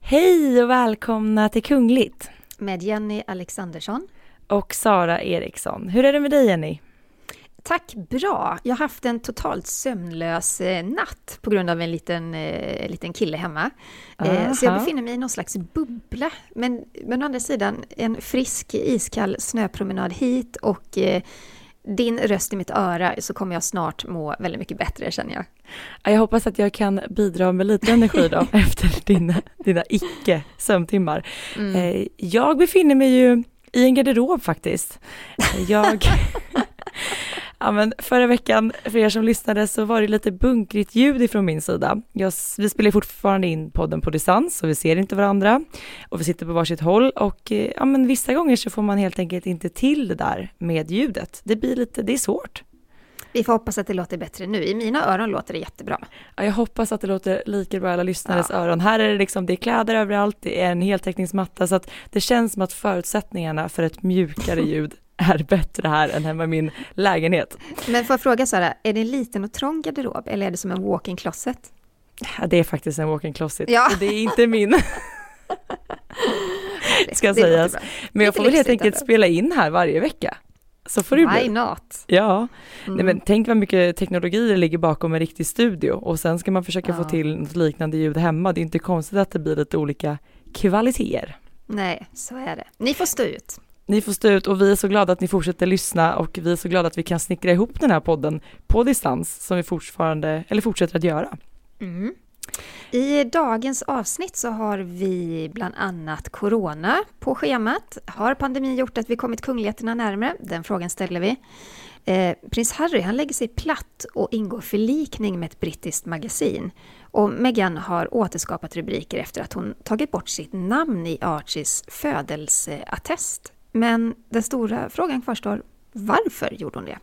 Hej och välkomna till Kungligt. Med Jenny Alexandersson. Och Sara Eriksson. Hur är det med dig Jenny? Tack, bra. Jag har haft en totalt sömnlös eh, natt på grund av en liten, eh, liten kille hemma. Eh, så jag befinner mig i någon slags bubbla. Men, men å andra sidan, en frisk iskall snöpromenad hit och eh, din röst i mitt öra så kommer jag snart må väldigt mycket bättre känner jag. Jag hoppas att jag kan bidra med lite energi då efter dina, dina icke sömntimmar. Mm. Eh, jag befinner mig ju i en garderob faktiskt. Jag Ja, men förra veckan, för er som lyssnade, så var det lite bunkrigt ljud ifrån min sida. Jag, vi spelar fortfarande in podden på distans och vi ser inte varandra och vi sitter på varsitt håll och eh, ja, men vissa gånger så får man helt enkelt inte till det där med ljudet. Det blir lite, det är svårt. Vi får hoppas att det låter bättre nu. I mina öron låter det jättebra. Ja, jag hoppas att det låter lika bra i alla lyssnares ja. öron. Här är det liksom, det är kläder överallt, det är en heltäckningsmatta, så att det känns som att förutsättningarna för ett mjukare ljud är bättre här än hemma i min lägenhet. Men får jag fråga Sara, är det en liten och trång garderob eller är det som en walk-in closet? Ja, det är faktiskt en walk-in closet. Ja. Det är inte min. Ska sägas. Men jag får väl helt enkelt spela in här varje vecka. Så får det Why bli. not? Ja, mm. Nej, men tänk vad mycket teknologi det ligger bakom en riktig studio och sen ska man försöka ja. få till något liknande ljud hemma. Det är inte konstigt att det blir lite olika kvaliteter. Nej, så är det. Ni får stå ut. Ni får stå ut och vi är så glada att ni fortsätter lyssna och vi är så glada att vi kan snickra ihop den här podden på distans som vi fortfarande, eller fortsätter att göra. Mm. I dagens avsnitt så har vi bland annat Corona på schemat. Har pandemin gjort att vi kommit kungligheterna närmare? Den frågan ställer vi. Eh, Prins Harry han lägger sig platt och ingår förlikning med ett brittiskt magasin. Och Meghan har återskapat rubriker efter att hon tagit bort sitt namn i Archies födelseattest. Men den stora frågan kvarstår, varför gjorde hon det?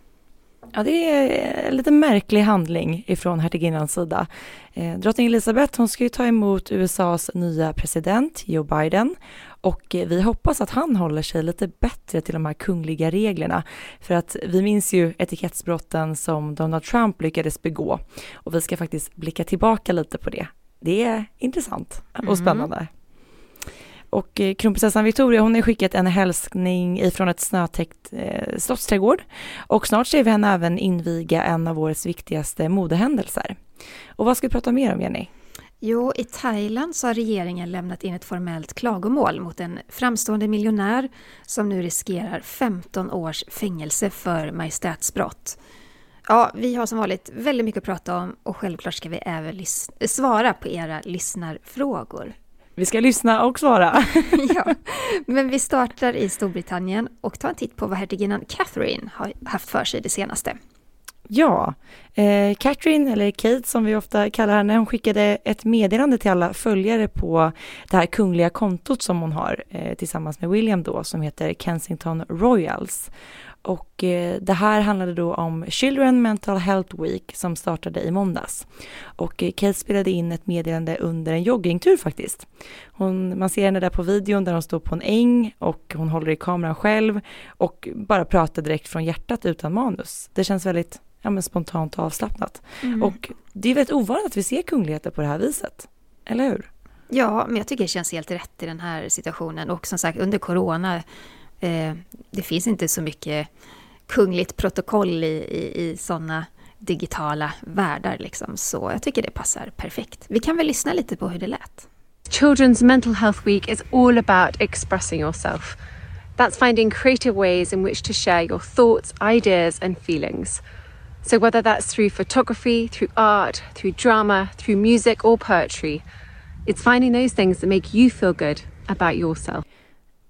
Ja, det är en lite märklig handling ifrån hertiginnans sida. Eh, drottning Elizabeth hon ska ju ta emot USAs nya president Joe Biden och eh, vi hoppas att han håller sig lite bättre till de här kungliga reglerna. För att vi minns ju etikettsbrotten som Donald Trump lyckades begå och vi ska faktiskt blicka tillbaka lite på det. Det är intressant och mm. Och eh, kronprinsessan Victoria hon har skickat en hälsning ifrån ett snötäckt eh, slottsträdgård. Och snart ser vi henne även inviga en av årets viktigaste modehändelser. Och vad ska vi prata mer om Jenny? Jo, i Thailand så har regeringen lämnat in ett formellt klagomål mot en framstående miljonär som nu riskerar 15 års fängelse för majestätsbrott. Ja, vi har som vanligt väldigt mycket att prata om och självklart ska vi även svara på era lyssnarfrågor. Vi ska lyssna och svara. ja, men vi startar i Storbritannien och tar en titt på vad hertiginnan Catherine har haft för sig det senaste. Ja, eh, Catherine, eller Kate som vi ofta kallar henne, hon skickade ett meddelande till alla följare på det här kungliga kontot som hon har eh, tillsammans med William då, som heter Kensington Royals. Och eh, det här handlade då om Children Mental Health Week som startade i måndags. Och eh, Kate spelade in ett meddelande under en joggingtur faktiskt. Hon, man ser henne där på videon där hon står på en äng och hon håller i kameran själv och bara pratar direkt från hjärtat utan manus. Det känns väldigt ja, men spontant och avslappnat. Mm. Och det är väldigt ovanligt att vi ser kungligheter på det här viset, eller hur? Ja, men jag tycker det känns helt rätt i den här situationen och som sagt under corona eh, det finns inte så mycket kungligt protokoll i, i, i sådana digitala världar liksom. Så jag tycker det passar perfekt. Vi kan väl lyssna lite på hur det lät. Children's Mental Health Week is all about expressing yourself. That's finding creative ways in which to share your thoughts, ideas and feelings. So whether that's through photography, through art, through drama, through music or poetry, it's finding those things that make you feel good about yourself.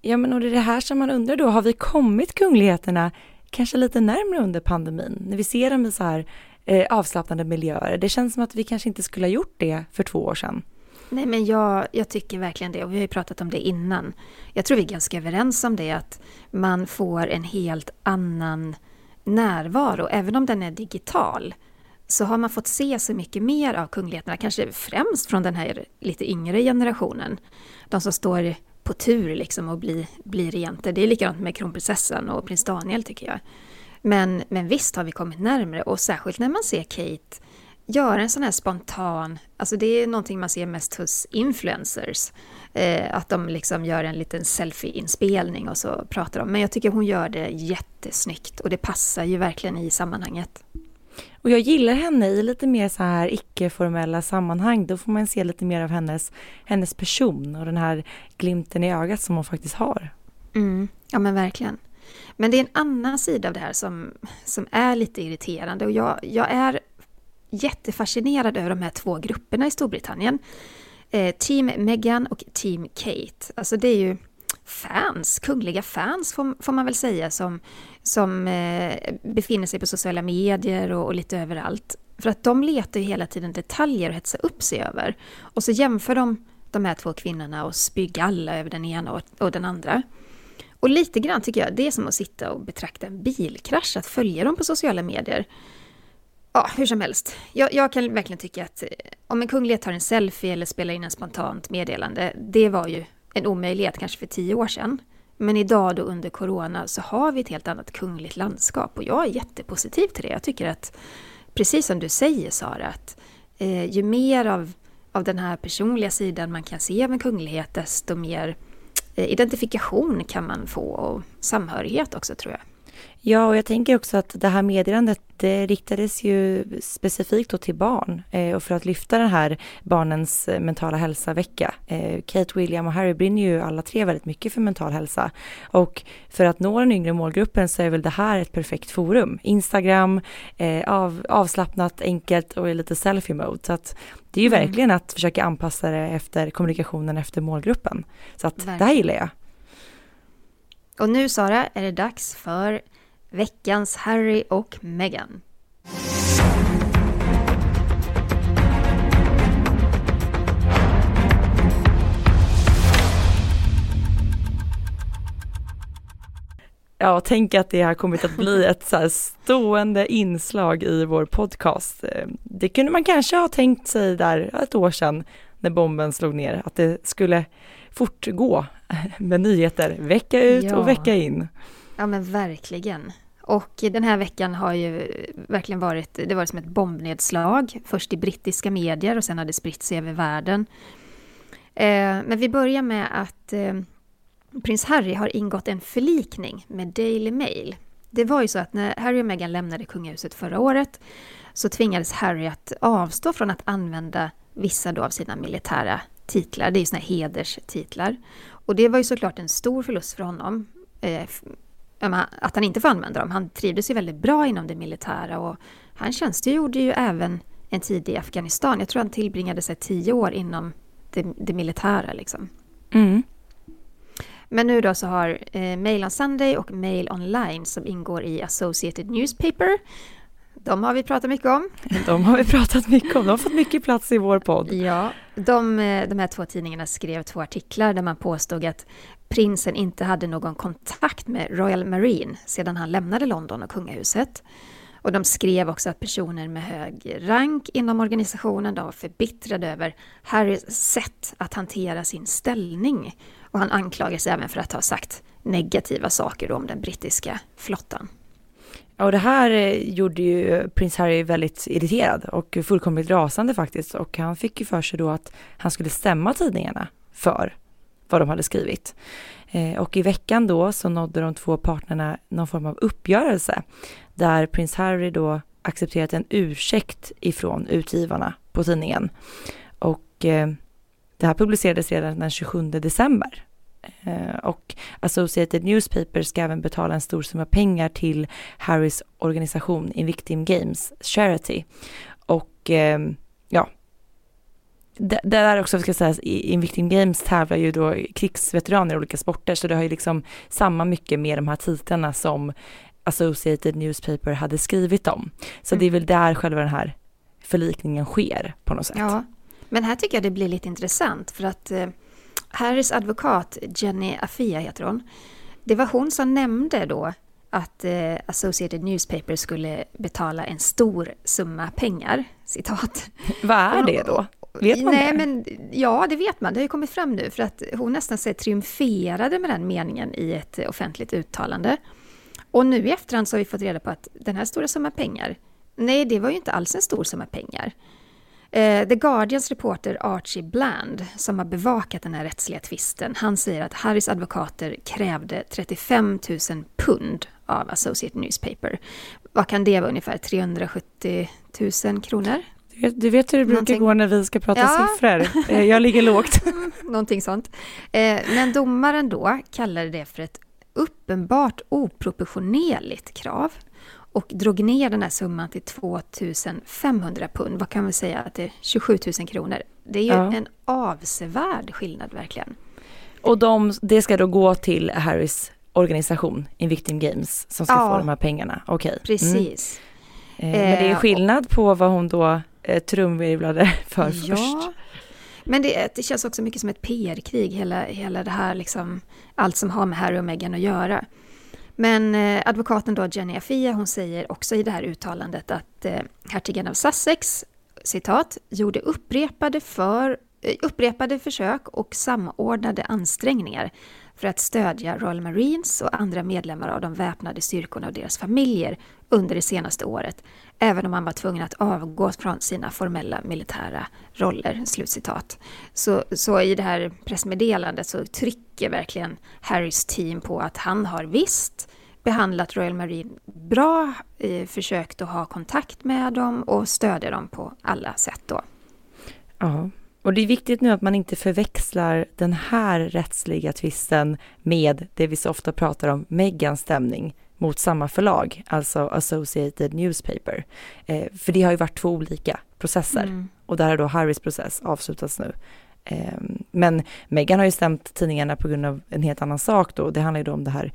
Ja, men och det är det här som man undrar då, har vi kommit kungligheterna kanske lite närmre under pandemin? När vi ser dem i så här eh, avslappnade miljöer. Det känns som att vi kanske inte skulle ha gjort det för två år sedan. Nej, men jag, jag tycker verkligen det och vi har ju pratat om det innan. Jag tror vi är ganska överens om det, att man får en helt annan närvaro, även om den är digital så har man fått se så mycket mer av kungligheterna, kanske främst från den här lite yngre generationen. De som står på tur liksom och bli, bli regenter. Det är likadant med kronprinsessan och prins Daniel tycker jag. Men, men visst har vi kommit närmre och särskilt när man ser Kate göra en sån här spontan, alltså det är någonting man ser mest hos influencers, eh, att de liksom gör en liten selfie-inspelning och så pratar de. Men jag tycker hon gör det jättesnyggt och det passar ju verkligen i sammanhanget. Och jag gillar henne i lite mer så här icke-formella sammanhang. Då får man se lite mer av hennes, hennes person och den här glimten i ögat som hon faktiskt har. Mm. Ja men verkligen. Men det är en annan sida av det här som, som är lite irriterande och jag, jag är jättefascinerad över de här två grupperna i Storbritannien. Eh, team Meghan och Team Kate. Alltså det är ju fans, kungliga fans får, får man väl säga, som, som eh, befinner sig på sociala medier och, och, lite överallt. För att de letar ju hela tiden detaljer att hetsa upp sig över. Och så jämför de de här två kvinnorna och spyr alla över den ena och, och den andra. Och lite grann tycker jag det är som att sitta och betrakta en bilkrasch, att följa dem på sociala medier. Ja, hur som helst. Jag, jag, kan verkligen tycka att eh, om en kunglighet tar en selfie eller spelar in en spontant meddelande, det var ju en omöjlighet kanske för tio år sedan. Men idag då under corona så har vi ett helt annat kungligt landskap och jag är jättepositiv till det. Jag tycker att, precis som du säger Sara, att eh, ju mer av, av den här personliga sidan man kan se av en kunglighet, desto mer eh, identifikation kan man få och samhörighet också tror jag. Ja, och jag tänker också att det här meddelandet det riktades ju specifikt då till barn eh, och för att lyfta den här barnens eh, mentala hälsa-vecka. Eh, Kate, William och Harry brinner ju alla tre väldigt mycket för mental hälsa och för att nå den yngre målgruppen så är väl det här ett perfekt forum. Instagram, eh, av, avslappnat, enkelt och i lite selfie-mode. Så att det är ju mm. verkligen att försöka anpassa det efter kommunikationen efter målgruppen. Så att verkligen. det här gillar jag. Och nu Sara är det dags för veckans Harry och Meghan. Ja, tänk att det har kommit att bli ett så stående inslag i vår podcast. Det kunde man kanske ha tänkt sig där ett år sedan när bomben slog ner, att det skulle fortgå med nyheter vecka ut ja. och vecka in. Ja men verkligen. Och den här veckan har ju verkligen varit, det var som ett bombnedslag. Först i brittiska medier och sen har det spritt sig över världen. Eh, men vi börjar med att eh, prins Harry har ingått en förlikning med Daily Mail. Det var ju så att när Harry och Meghan lämnade kungahuset förra året så tvingades Harry att avstå från att använda vissa då av sina militära titlar. Det är ju såna här hederstitlar. Och det var ju såklart en stor förlust för honom. Eh, att han inte får använda dem. Han trivdes ju väldigt bra inom det militära och han tjänstgjorde ju även en tid i Afghanistan. Jag tror han tillbringade sig tio år inom det, det militära liksom. Mm. Men nu då så har eh, Mail on Sunday och Mail Online som ingår i Associated Newspaper de har vi pratat mycket om. De har vi pratat mycket om. De har fått mycket plats i vår podd. Ja, de, eh, de här två tidningarna skrev två artiklar där man påstod att prinsen inte hade någon kontakt med Royal Marine sedan han lämnade London och kungahuset. Och de skrev också att personer med hög rank inom organisationen de var förbittrade över Harrys sätt att hantera sin ställning. Och han anklagas även för att ha sagt negativa saker om den brittiska flottan. Och det här eh, gjorde ju prins Harry väldigt irriterad och fullkomligt rasande faktiskt. Och han fick ju för sig då att han skulle stämma tidningarna för vad de hade skrivit. Eh, och i veckan då så nådde de två partnerna någon form av uppgörelse där prins Harry då accepterat en ursäkt ifrån utgivarna på tidningen. Och eh, det här publicerades redan den 27 december och Associated Newspaper ska även betala en stor summa pengar till Harrys organisation Invictim Games Charity. Och eh, ja, det, där också ska sägas, Invictim Games tävlar ju då krigsveteraner i olika sporter, så det har ju liksom samma mycket med de här titlarna som Associated Newspaper hade skrivit om. Så mm. det är väl där själva den här förlikningen sker på något sätt. Ja, men här tycker jag det blir lite intressant för att eh, Harrys advokat, Jenny Afia heter hon, det var hon som nämnde då att eh, Associated Newspaper skulle betala en stor summa pengar, citat. Vad är det då? Vet man Nej, det? men ja, det vet man. Det har ju kommit fram nu för att hon nästan så triumferade med den meningen i ett offentligt uttalande. Och nu i efterhand så har vi fått reda på att den här stora summan pengar, nej, det var ju inte alls en stor summa pengar. Eh, The Guardians reporter Archie Bland, som har bevakat den här rättsliga tvisten, han säger att Harrys advokater krävde 35 000 pund av Associate Newspaper. Vad kan det vara, ungefär 370 000 kronor? Du vet, du vet hur det brukar Någonting- gå när vi ska prata Ja. siffror. Eh, Jag ligger lågt. Någonting sånt. Eh, men domaren då kallade det för ett uppenbart oproportionerligt krav och drog ner den här summan till 2500 pund. Vad kan vi säga att det är 27 000 kronor? Det är ju Ja. en avsevärd skillnad verkligen. Och de, det ska då gå till Harrys organisation, Invictim Games, som ska Ja. få de här pengarna. Okej. Mm. Precis. Eh, Men det är Eh, skillnad på vad hon då eh, trumvirvlade för ja. först. Men det, det känns också mycket som ett PR-krig, hela, hela det här liksom, allt som har med Harry och Meghan att göra. Men eh, advokaten då, Jenny Afia, hon säger också i det här uttalandet att eh, hertigen av Sussex, citat, gjorde upprepade, för, eh, upprepade försök och samordnade ansträngningar för att stödja Royal Marines och andra medlemmar av de väpnade styrkorna och deras familjer under det senaste året, även om han var tvungen att avgå från sina formella militära roller. Slutcitat. Så, så i det här pressmeddelandet så trycker verkligen Harrys team på att han har visst behandlat Royal Marine bra, eh, försökt att ha kontakt med dem och stödja dem på alla sätt då. Ja. Och det är viktigt nu att man inte förväxlar den här rättsliga tvisten med det vi så ofta pratar om, Megans stämning mot samma förlag, alltså Associated Newspaper. Eh, för det har ju varit två olika processer Mm. och där har då Harrys process avslutats nu. Eh, men Meghan har ju stämt tidningarna på grund av en helt annan sak då. Det handlar ju då om det här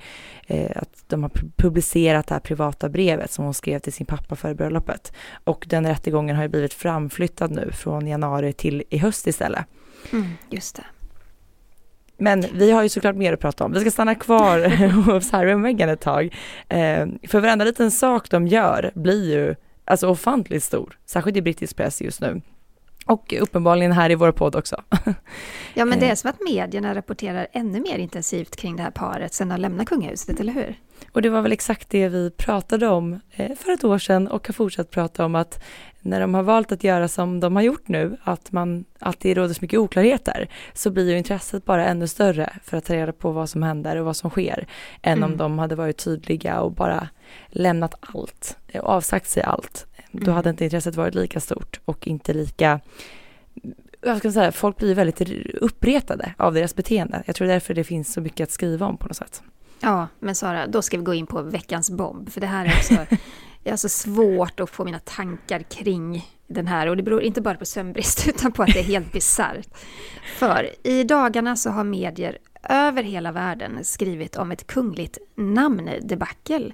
eh, att de har pu- publicerat det här privata brevet som hon skrev till sin pappa före bröllopet. Och den rättegången har ju blivit framflyttad nu från januari till i höst istället. Mm, just det. Men vi har ju såklart mer att prata om. Vi ska stanna kvar hos Harry och Meghan ett tag. Eh, för varenda liten sak de gör blir ju alltså ofantligt stor, särskilt i brittisk press just nu. Och uppenbarligen här i vår podd också. Ja, men det är som att medierna rapporterar ännu mer intensivt kring det här paret sedan de lämnat kungahuset, eller hur? Och det var väl exakt det vi pratade om eh, för ett år sedan och har fortsatt prata om att när de har valt att göra som de har gjort nu, att, man, att det råder så mycket oklarheter, så blir ju intresset bara ännu större för att ta reda på vad som händer och vad som sker, än om Mm. de hade varit tydliga och bara lämnat allt eh, och avsagt sig allt. Då Mm. hade inte intresset varit lika stort och inte lika jag ska säga, folk blir väldigt uppretade av deras beteende. Jag tror därför det finns så mycket att skriva om på något sätt. Ja, men Sara, då ska vi gå in på veckans bomb, för det här är också är alltså svårt att få mina tankar kring den här, och det beror inte bara på sömnbrist, utan på att det är helt bisarrt. För i dagarna så har medier över hela världen skrivit om ett kungligt namndebacle.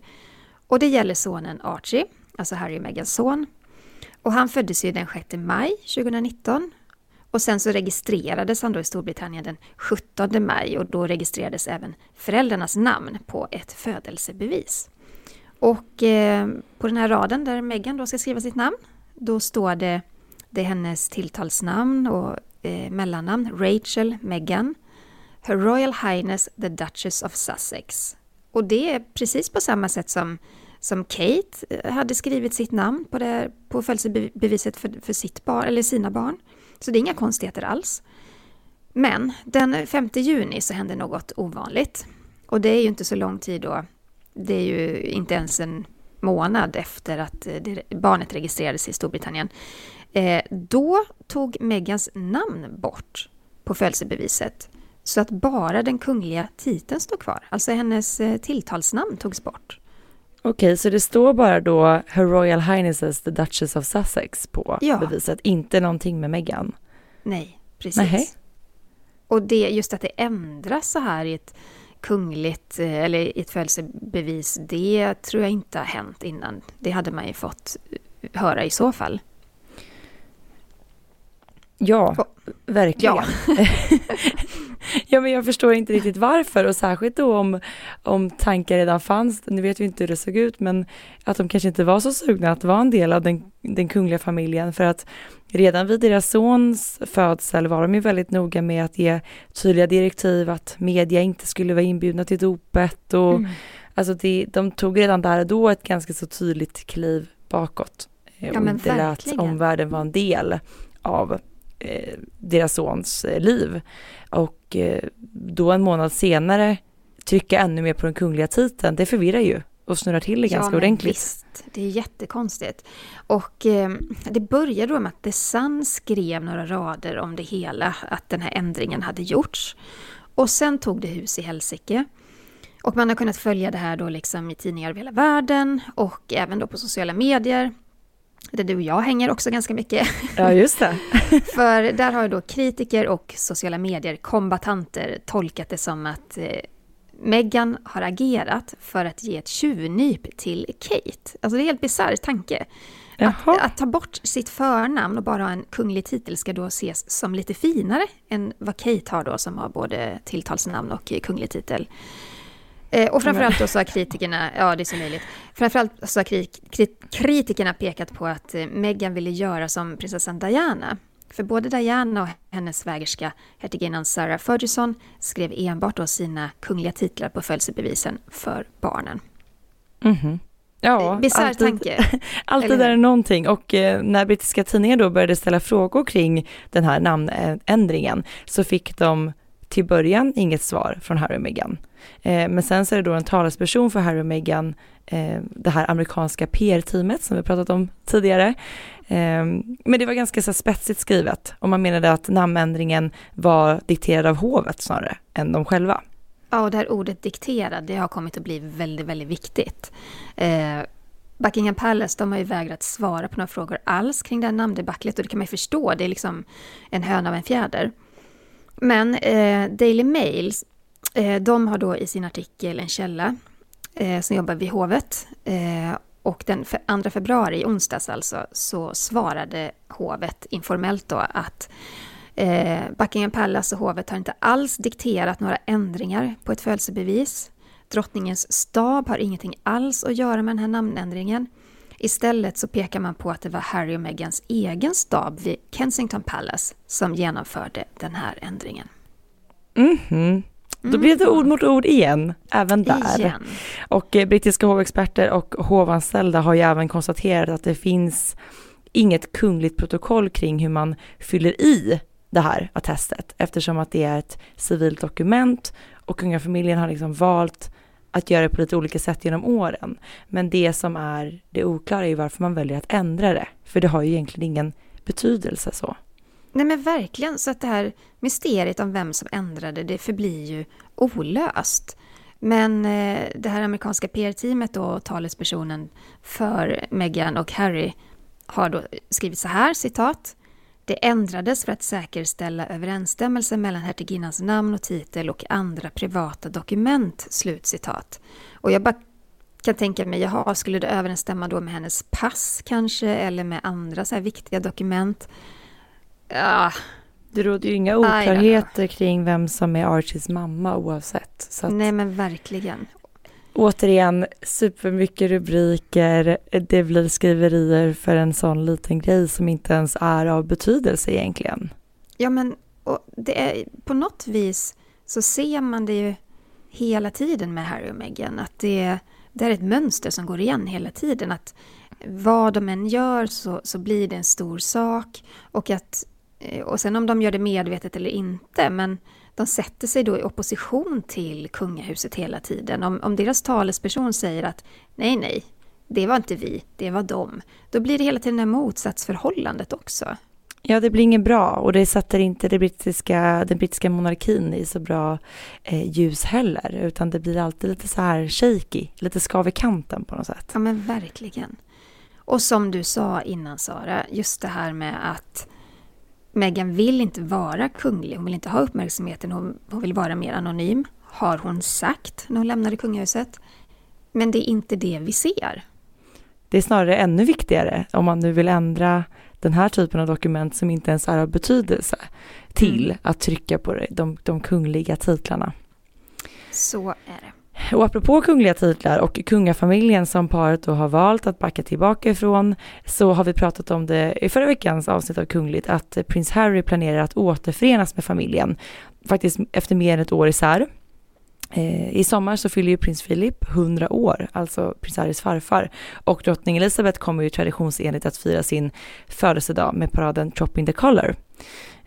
Och det gäller sonen Archie, alltså Harry och Meghans son. Och han föddes ju den 6 maj 2019 och sen så registrerades han då i Storbritannien den 17 maj och då registrerades även föräldrarnas namn på ett födelsebevis. Och eh, på den här raden där Meghan då ska skriva sitt namn, då står det, det är hennes tilltalsnamn och eh, mellannamn, Rachel Meghan, Her Royal Highness the Duchess of Sussex. Och det är precis på samma sätt som, som Kate eh, hade skrivit sitt namn på, det, på födelsebeviset för, för sitt barn, eller sina barn. Så det är inga konstigheter alls. Men den 5 juni så hände något ovanligt. Och det är ju inte så lång tid då. Det är ju inte ens en månad efter att eh, barnet registrerades i Storbritannien. Eh, då tog Megans namn bort på födelsebeviset. Så att bara den kungliga titeln stod kvar. Alltså hennes eh, tilltalsnamn togs bort. Okej, så det står bara då Her Royal Highnesses the Duchess of Sussex på Ja. beviset, inte någonting med Meghan? Nej, precis. Nähä. Och det, just att det ändras så här i ett kungligt, eh, eller i ett födelsebevis, det tror jag inte har hänt innan. Det hade man ju fått eh, höra i så fall. Ja, verkligen. Ja. Ja, men jag förstår inte riktigt varför och särskilt då om, om tankar redan fanns. Nu vet vi inte hur det såg ut, men att de kanske inte var så sugna att vara en del av den, den kungliga familjen för att redan vid deras sons födsel var de ju väldigt noga med att ge tydliga direktiv att media inte skulle vara inbjudna till dopet och mm. alltså det, de tog redan där och då ett ganska så tydligt kliv bakåt eh, och ja, inte lät omvärlden vara en del av eh, deras sons eh, liv. Och eh, då en månad senare trycka ännu mer på den kungliga titeln, det förvirrar ju och snurrar till det ja, ganska ordentligt. Visst, det är jättekonstigt. Och eh, det började då med att The Sun skrev några rader om det hela, att den här ändringen hade gjorts. Och sen tog det hus i helsike. Och man har kunnat följa det här då liksom i tidningar över hela världen och även då på sociala medier där du och jag hänger också ganska mycket. Ja, just det. För där har ju då kritiker och sociala medier, kombatanter, tolkat det som att eh, Meghan har agerat för att ge ett tjuvnyp till Kate. Alltså det är en helt bisarr tanke. Att, att, ta bort sitt förnamn och bara ha en kunglig titel ska då ses som lite finare än vad Kate har då som har både tilltalsnamn och kunglig titel. Eh, och framförallt då så har kritikerna, ja det är så möjligt, framförallt så har kritikerna pekat på att eh, Meghan ville göra som prinsessan Diana. För både Diana och hennes svägerska, hertiginnan Sarah Ferguson, skrev enbart då sina kungliga titlar på födelsebevisen för barnen. Mm -hmm. Ja, eh, Bisarr tanke. allt det där är någonting och eh, när brittiska tidningar då började ställa frågor kring den här namnändringen så fick de till början inget svar från Harry och Meghan. Eh, men sen så är det då en talesperson för Harry och Meghan, eh, det här amerikanska PR-teamet som vi pratat om tidigare. Eh, men det var ganska så spetsigt skrivet och man menade att namnändringen var dikterad av hovet snarare än de själva. Ja, och det här ordet dikterad, det har kommit att bli väldigt, väldigt viktigt. Eh, Buckingham Palace, de har ju vägrat svara på några frågor alls kring det här namndebaclet och det kan man ju förstå, det är liksom en höna av en fjäder. Men eh, Daily Mail, eh, de har då i sin artikel en källa eh, som jobbar vid hovet. Eh, och den 2 februari, i onsdags alltså, så svarade hovet informellt då att eh, Buckingham Palace och hovet har inte alls dikterat några ändringar på ett födelsebevis. Drottningens stab har ingenting alls att göra med den här namnändringen. Istället så pekar man på att det var Harry och Meghans egen stab vid Kensington Palace som genomförde den här ändringen. Mm -hmm. Då blev det ord mot ord igen, även där. Igen. Och eh, brittiska hovexperter och hovanställda har ju även konstaterat att det finns inget kungligt protokoll kring hur man fyller i det här attestet eftersom att det är ett civilt dokument och kungafamiljen har liksom valt att göra det på lite olika sätt genom åren. Men det som är det oklara är ju varför man väljer att ändra det. För det har ju egentligen ingen betydelse så. Nej men verkligen, så att det här mysteriet om vem som ändrade det förblir ju olöst. Men eh, det här amerikanska PR-teamet och talespersonen för Meghan och Harry har då skrivit så här, citat. Det ändrades för att säkerställa överensstämmelse mellan hertiginnans namn och titel och andra privata dokument. Slutcitat. Och jag bara kan tänka mig, jaha, skulle det överensstämma då med hennes pass kanske, eller med andra så här viktiga dokument? Ja. Det råder ju inga oklarheter kring vem som är Archies mamma oavsett. Så att... Nej men verkligen återigen supermycket rubriker, det blir skriverier för en sån liten grej som inte ens är av betydelse egentligen. Ja men det är, på något vis så ser man det ju hela tiden med Harry och Meghan, att det, det är ett mönster som går igen hela tiden, att vad de än gör så, så blir det en stor sak och att eh, och sen om de gör det medvetet eller inte, men de sätter sig då i opposition till kungahuset hela tiden. Om, om deras talesperson säger att nej, nej, det var inte vi, det var de, då blir det hela tiden det motsatsförhållandet också. Ja, det blir inget bra och det sätter inte det brittiska, den brittiska monarkin i så bra eh, ljus heller, utan det blir alltid lite så här shaky, lite skav i kanten på något sätt. Ja, men verkligen. Och som du sa innan Sara, just det här med att Meghan vill inte vara kunglig, hon vill inte ha uppmärksamheten, hon, hon vill vara mer anonym, har hon sagt när hon lämnade kungahuset. Men det är inte det vi ser. Det är snarare ännu viktigare om man nu vill ändra den här typen av dokument som inte ens är av betydelse till mm. att trycka på de, de kungliga titlarna. Så är det. Och apropå kungliga titlar och kungafamiljen som paret då har valt att backa tillbaka ifrån så har vi pratat om det i förra veckans avsnitt av Kungligt att prins Harry planerar att återförenas med familjen. Faktiskt efter mer än ett år isär. Eh, I sommar så fyller ju prins Philip 100 år, alltså prins Harrys farfar. Och drottning Elizabeth kommer ju traditionsenligt att fira sin födelsedag med paraden Chopping the Colour'.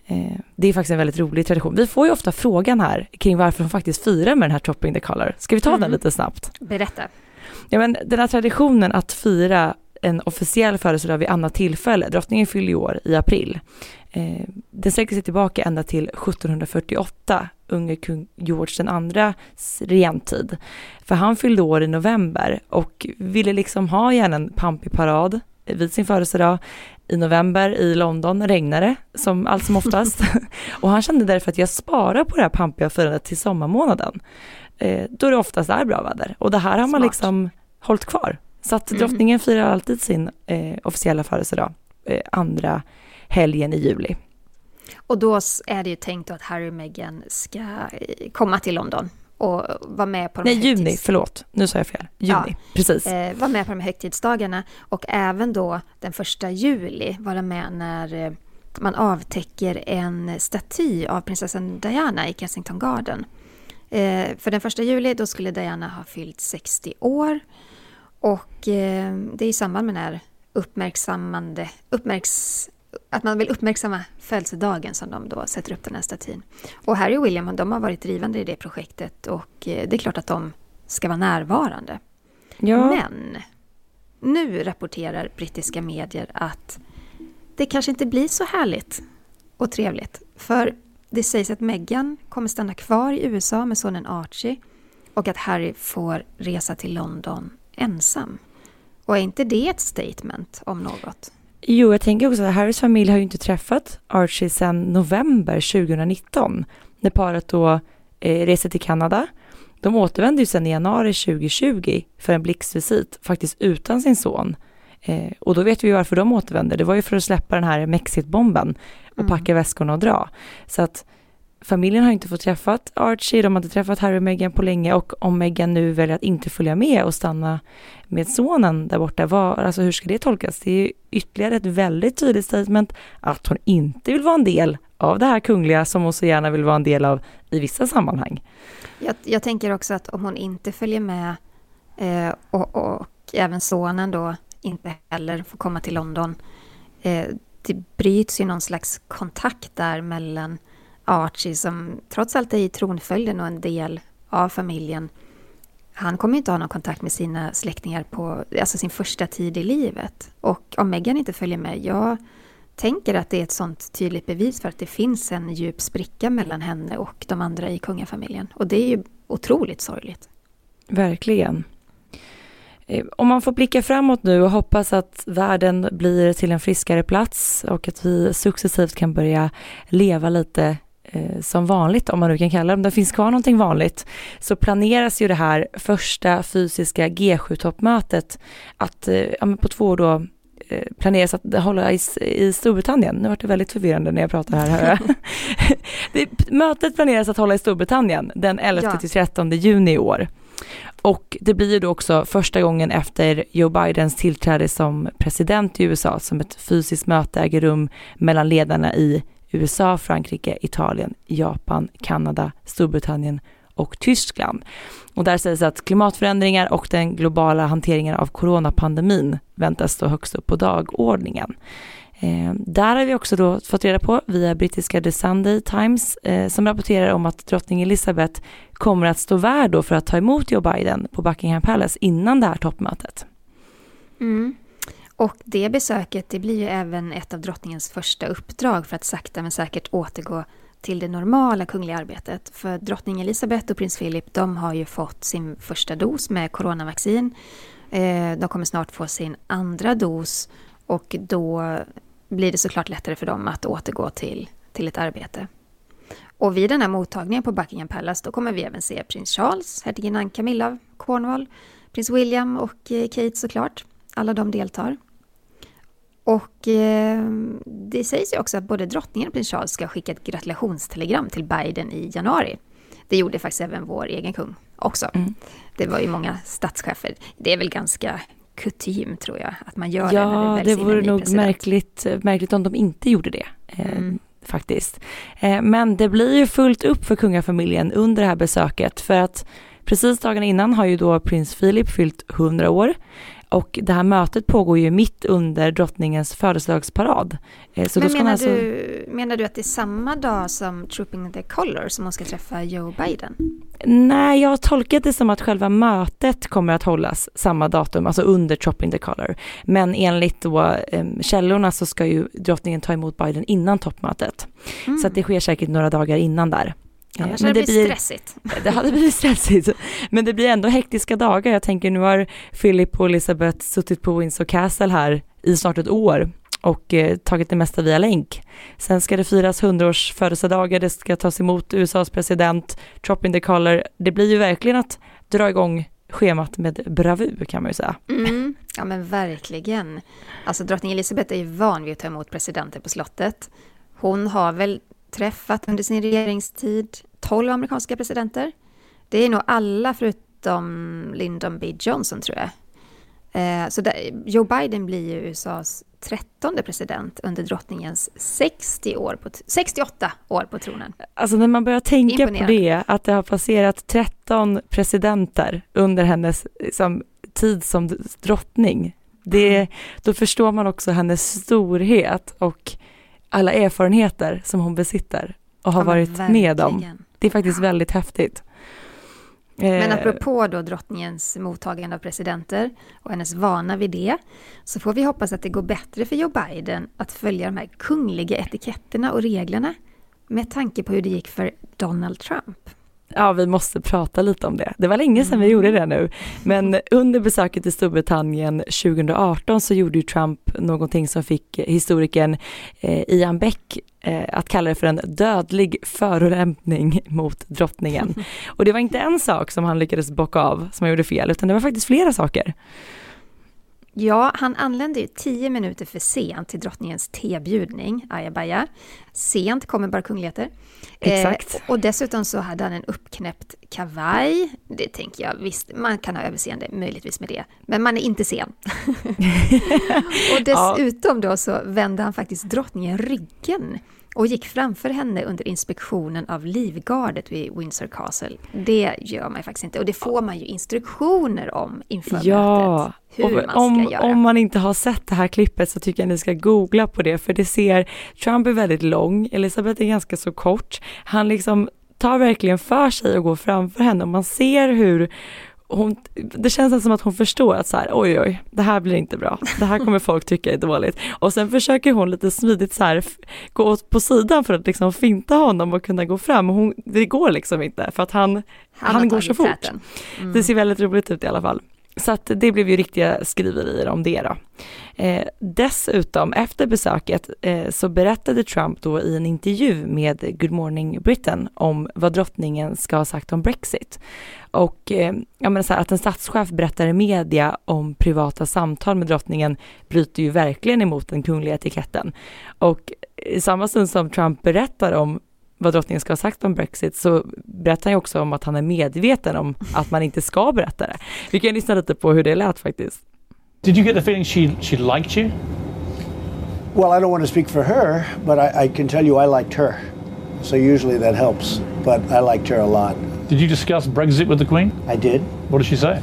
Eh, det är faktiskt en väldigt rolig tradition. Vi får ju ofta frågan här kring varför de faktiskt firar med den här Chopping the Color. Ska vi ta mm. den lite snabbt? Berätta. Ja, men den här traditionen att fira en officiell födelsedag vid annat tillfälle, drottningen fyller i år i april, eh, den sträcker sig tillbaka ända till 1748, unge kung George den andra regenttid. För han fyllde år i november och ville liksom ha gärna en pampig parad vid sin födelsedag. I november i London regnade som allt som oftast. och han kände därför att jag sparar på det här pampiga firandet till sommarmånaden. Eh, då det oftast är bra väder. Och det här har Smart. man liksom hållit kvar. Så att mm. drottningen firar alltid sin eh, officiella födelsedag eh, andra helgen i juli. Och då är det ju tänkt att Harry och Meghan ska eh, komma till London och vara med på de Nej, juni, förlåt. Nu sa jag fel. Juni, ja, precis. Eh, vara med på de här högtidsdagarna och även då den första juli vara med när eh, man avtäcker en staty av prinsessan Diana i Kensington Garden. Eh, för den första juli då skulle Diana ha fyllt 60 år och eh, det är i samband med den här uppmärksammande, uppmärks, att man vill uppmärksamma födelsedagen som de då sätter upp den här statyn. Och Harry och William de har varit drivande i det projektet och eh, det är klart att de ska vara närvarande. Ja. Men nu rapporterar brittiska medier att det kanske inte blir så härligt och trevligt. För det sägs att Meghan kommer stanna kvar i USA med sonen Archie och att Harry får resa till London ensam. Och är inte det ett statement om något? Jo, jag tänker också att Harrys familj har ju inte träffat Archie sedan november 2019 när paret då eh, reser till Kanada. De återvände ju sedan i januari 2020 för en blixtvisit, faktiskt utan sin son. Eh, och då vet vi varför de återvände. Det var ju för att släppa den här Mexit-bomben och mm. packa väskorna och dra. Så att familjen har inte fått träffat Archie, de har inte träffat Harry och Meghan på länge och om Meghan nu väljer att inte följa med och stanna med sonen där borta, vad, alltså hur ska det tolkas? Det är ytterligare ett väldigt tydligt statement att hon inte vill vara en del av det här kungliga som hon så gärna vill vara en del av i vissa sammanhang. Jag, jag tänker också att om hon inte följer med eh, och, och, även sonen då inte heller får komma till London, eh, det bryts ju någon slags kontakt där mellan Archie som trots allt är i tronföljden och en del av familjen. Han kommer inte ha någon kontakt med sina släktingar på alltså sin första tid i livet. Och om Meghan inte följer med, jag tänker att det är ett sånt tydligt bevis för att det finns en djup spricka mellan henne och de andra i kungafamiljen. Och det är ju otroligt sorgligt. Verkligen. Eh, om man får blicka framåt nu och hoppas att världen blir till en friskare plats och att vi successivt kan börja leva lite som vanligt, om man nu kan kalla det, om det finns kvar någonting vanligt, så planeras ju det här första fysiska G7-toppmötet att eh, ja, på två år då eh, planeras att hålla i, i Storbritannien. Nu vart det väldigt förvirrande när jag pratar här. det, mötet planeras att hålla i Storbritannien den 11 ja. till 13 juni i år. Och det blir ju då också första gången efter Joe Bidens tillträde som president i USA som ett fysiskt möte äger rum mellan ledarna i USA, Frankrike, Italien, Japan, Kanada, Storbritannien och Tyskland. Och där sägs att klimatförändringar och den globala hanteringen av coronapandemin väntas stå högst upp på dagordningen. Eh, där har vi också då fått reda på via brittiska The Sunday Times eh, som rapporterar om att drottning Elizabeth kommer att stå värd då för att ta emot Joe Biden på Buckingham Palace innan det här toppmötet. Mm. Och det besöket det blir ju även ett av drottningens första uppdrag för att sakta men säkert återgå till det normala kungliga arbetet. För drottning Elizabeth och prins Philip de har ju fått sin första dos med coronavaccin. Eh, de kommer snart få sin andra dos och då blir det såklart lättare för dem att återgå till, till ett arbete. Och vid den här mottagningen på Buckingham Palace då kommer vi även se prins Charles, hertiginnan Camilla av Cornwall, prins William och eh, Kate såklart. Alla de deltar. Och eh, det sägs ju också att både drottningen och prins Charles ska skicka ett gratulationstelegram till Biden i januari. Det gjorde faktiskt även vår egen kung också. Mm. Det var ju många statschefer. Det är väl ganska kutym tror jag, att man gör ja, det det, det vore nog märkligt, märkligt om de inte gjorde det. Eh, mm. faktiskt. Eh, men det blir ju fullt upp för kungafamiljen under det här besöket för att precis dagarna innan har ju då prins Philip fyllt 100 år. Och det här mötet pågår ju mitt under drottningens födelsedagsparad. Eh, så Men menar, alltså... du, menar du att det är samma dag som Trooping the Color som hon ska träffa Joe Biden? Nej, jag har tolkat det som att själva mötet kommer att hållas samma datum, alltså under Trooping the Color. Men enligt då um, källorna så ska ju drottningen ta emot Biden innan toppmötet. Mm. Så att det sker säkert några dagar innan där. Annars men det, det blir stressigt. Det hade blivit stressigt. Men det blir ändå hektiska dagar. Jag tänker nu har Philip och Elizabeth suttit på Windsor Castle här i snart ett år och eh, tagit det mesta via länk. Sen ska det firas 100-års födelsedagar, det ska tas emot USAs president, drop in the color. Det blir ju verkligen att dra igång schemat med bravur kan man ju säga. Mm. Ja men verkligen. Alltså drottning Elizabeth är ju van vid att ta emot presidenter på slottet. Hon har väl träffat under sin regeringstid 12 amerikanska presidenter. Det är nog alla förutom Lyndon B Johnson tror jag. Eh, så Joe Biden blir ju USAs trettonde president under drottningens 60 år på, 68 år på tronen. Alltså när man börjar tänka på det, att det har passerat 13 presidenter under hennes liksom, tid som drottning, det, mm. då förstår man också hennes storhet och alla erfarenheter som hon besitter och har ja, varit verkligen. med om. Det är faktiskt väldigt häftigt. Men eh, apropå då drottningens mottagande av presidenter och hennes vana vid det, så får vi hoppas att det går bättre för Joe Biden att följa de här kungliga etiketterna och reglerna med tanke på hur det gick för Donald Trump. Ja, vi måste prata lite om det. Det var länge sedan vi gjorde det nu, men under besöket i Storbritannien 2018 så gjorde ju Trump någonting som fick historikern eh, Ian Beck eh, att kalla det för en dödlig förolämpning mot drottningen. Och det var inte en sak som han lyckades bocka av som han gjorde fel, utan det var faktiskt flera saker. Ja, han anlände ju tio minuter för sent till drottningens tebjudning, ajabaja. Sent kommer bara kungligheter. Exakt. Eh, och dessutom så hade han en uppknäppt kavaj. Det tänker jag, visst, man kan ha överseende möjligtvis med det. Men man är inte sen. och dessutom då så vände han faktiskt drottningen ryggen och gick framför henne under inspektionen av livgardet vid Windsor Castle. Det gör man ju faktiskt inte och det får man ju instruktioner om inför ja, mötet. Hur man ska om, göra. Om man inte har sett det här klippet så tycker jag ni ska googla på det för det ser, Trump är väldigt lång, Elisabeth är ganska så kort. Han liksom tar verkligen för sig och går framför henne och man ser hur hon, det känns som att hon förstår att så här, oj oj, det här blir inte bra, det här kommer folk tycka är dåligt. Och sen försöker hon lite smidigt så här, gå på sidan för att liksom finta honom och kunna gå fram. Hon, det går liksom inte för att han, han, han går så fort. Mm. Det ser väldigt roligt ut i alla fall. Så att det blev ju riktiga skriverier om det då. Eh, dessutom efter besöket eh, så berättade Trump då i en intervju med Good Morning Britain om vad drottningen ska ha sagt om Brexit. Och eh, jag menar så här, att en statschef berättar i media om privata samtal med drottningen bryter ju verkligen emot den kungliga etiketten. Och i samma stund som Trump berättar om vad drottningen ska ha sagt om Brexit så berättar han också om att han är medveten om att man inte ska berätta det. Vi kan lyssna lite på hur det lät faktiskt. Did you get the feeling she, she liked you? Well, I don't want to speak for her, but I, I can tell you I liked her. So usually that helps, but I liked her a lot. Did you discuss Brexit with the Queen? I did. What did she say?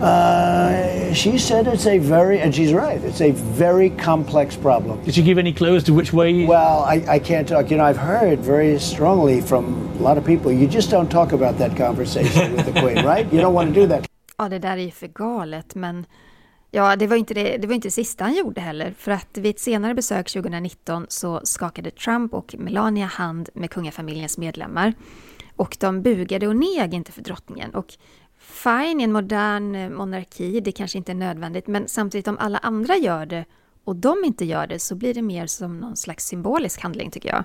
Uh, she said it's a very, and she's right, it's a very complex problem. Did she give any clue as to which way? Well, I, I can't talk. You know, I've heard very strongly from a lot of people, you just don't talk about that conversation with the Queen, right? You don't want to do that. Ja, det där är ju för galet, men ja, det var inte det, det var inte det sista han gjorde heller, för att vid ett senare besök 2019 så skakade Trump och Melania hand med kungafamiljens medlemmar. Och de bugade och neg inte för drottningen. Och fine i en modern eh, monarki, det kanske inte är nödvändigt, men samtidigt om alla andra gör det och de inte gör det så blir det mer som någon slags symbolisk handling tycker jag.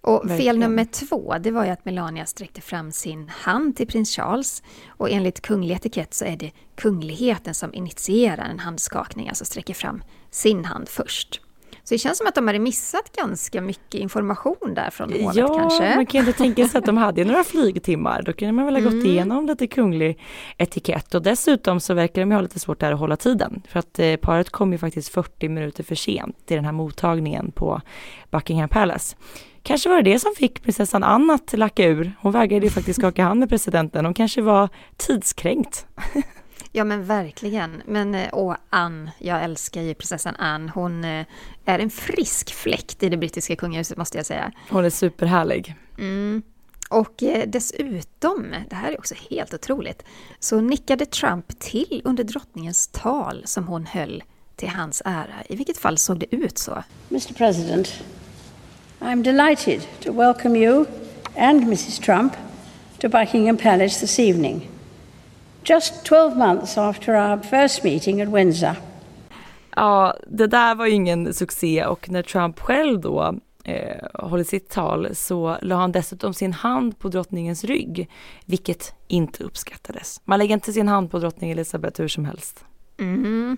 Och fel nummer två, det var ju att Melania sträckte fram sin hand till prins Charles. Och enligt kunglig etikett så är det kungligheten som initierar en handskakning, alltså sträcker fram sin hand först. Så det känns som att de hade missat ganska mycket information där från hovet Ja, kanske. man kan ju inte tänka sig att de hade några flygtimmar. Då kunde man väl ha gått Mm. igenom lite kunglig etikett. Och dessutom så verkar de ju ha lite svårt där att hålla tiden. För att eh, paret kom ju faktiskt 40 minuter för sent till den här mottagningen på Buckingham Palace. Kanske var det det som fick prinsessan Anne att lacka ur. Hon vägrade ju faktiskt skaka hand med presidenten. Hon kanske var tidskränkt. Ja men verkligen. Men eh, åh, Anne, jag älskar ju prinsessan Anne. Hon eh, är en frisk fläkt i det brittiska kungahuset måste jag säga. Hon är superhärlig. Mm. Och eh, dessutom, det här är också helt otroligt, så nickade Trump till under drottningens tal som hon höll till hans ära. I vilket fall såg det ut så? Mr. President, I'm delighted to welcome you and Mrs. Trump to Buckingham Palace this evening. Just 12 months after our first meeting at Windsor. Ja, det där var ju ingen succé och när Trump själv då eh, håller sitt tal så la han dessutom sin hand på drottningens rygg, vilket inte uppskattades. Man lägger inte sin hand på drottning Elizabeth hur som helst. Mm.